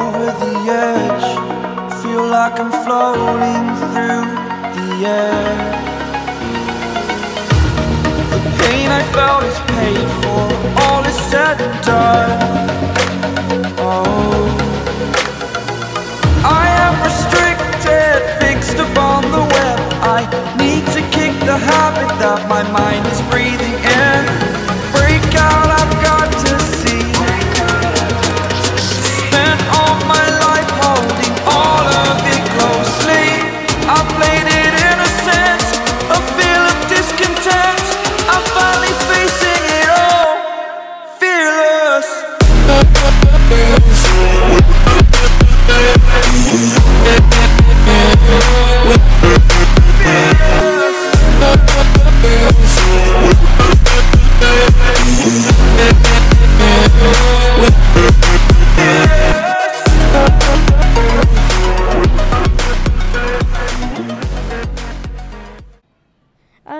over the edge. Feel like I'm floating through the air. The pain I felt is paid for. All is said and done. Oh. I am restricted Fixed upon the web. I need to kick the habit that my mind is breathing.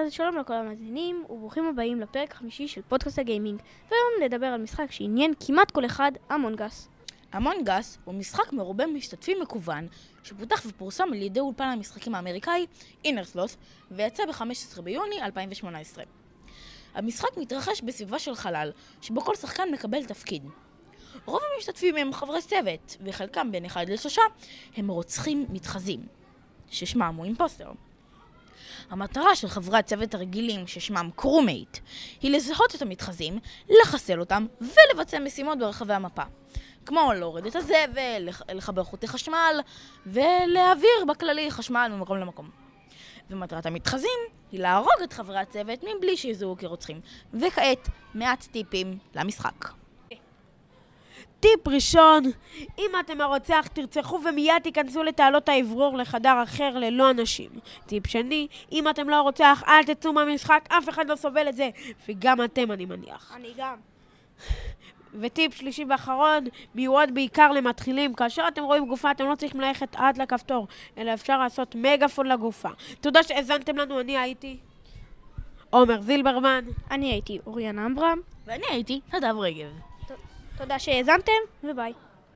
אז שלום לכל המאזינים, וברוכים הבאים לפרק החמישי של פודקאסט הגיימינג. והיום נדבר על משחק שעניין כמעט כל אחד, המונגס. המונגס הוא משחק מרובה משתתפים מקוון, שפותח ופורסם על ידי אולפן המשחקים האמריקאי אינרסלוס, ויצא ב-15 ביוני 2018. המשחק מתרחש בסביבה של חלל, שבו כל שחקן מקבל תפקיד. רוב המשתתפים הם חברי צוות, וחלקם בין אחד לשלושה הם רוצחים מתחזים, ששמם הוא impostor. המטרה של חברי הצוות הרגילים, ששמם crewmate, היא לזהות את המתחזים, לחסל אותם ולבצע משימות ברחבי המפה. כמו להוריד את הזבל, לח- לחבר חוטי חשמל, ולהעביר בכללי חשמל ממקום למקום. ומטרת המתחזים היא להרוג את חברי הצוות מבלי שיזוהו כרוצחים. וכעת, מעט טיפים למשחק. טיפ ראשון, אם אתם הרוצח, תרצחו ומיד תיכנסו לתעלות האוורור לחדר אחר ללא אנשים. טיפ שני, אם אתם לא הרוצח, אל תצאו מהמשחק, אף אחד לא סובל את זה, וגם אתם, אני מניח. אני גם. וטיפ שלישי ואחרון, מיועד בעיקר למתחילים. כאשר אתם רואים גופה, אתם לא צריכים ללכת עד לכפתור, אלא אפשר לעשות מגאפון לגופה. תודה שהאזנתם לנו, אני הייתי עומר זילברמן. אני הייתי אוריאן אמברם. ואני הייתי נדב רגב. תודה שהאזנתם, וביי.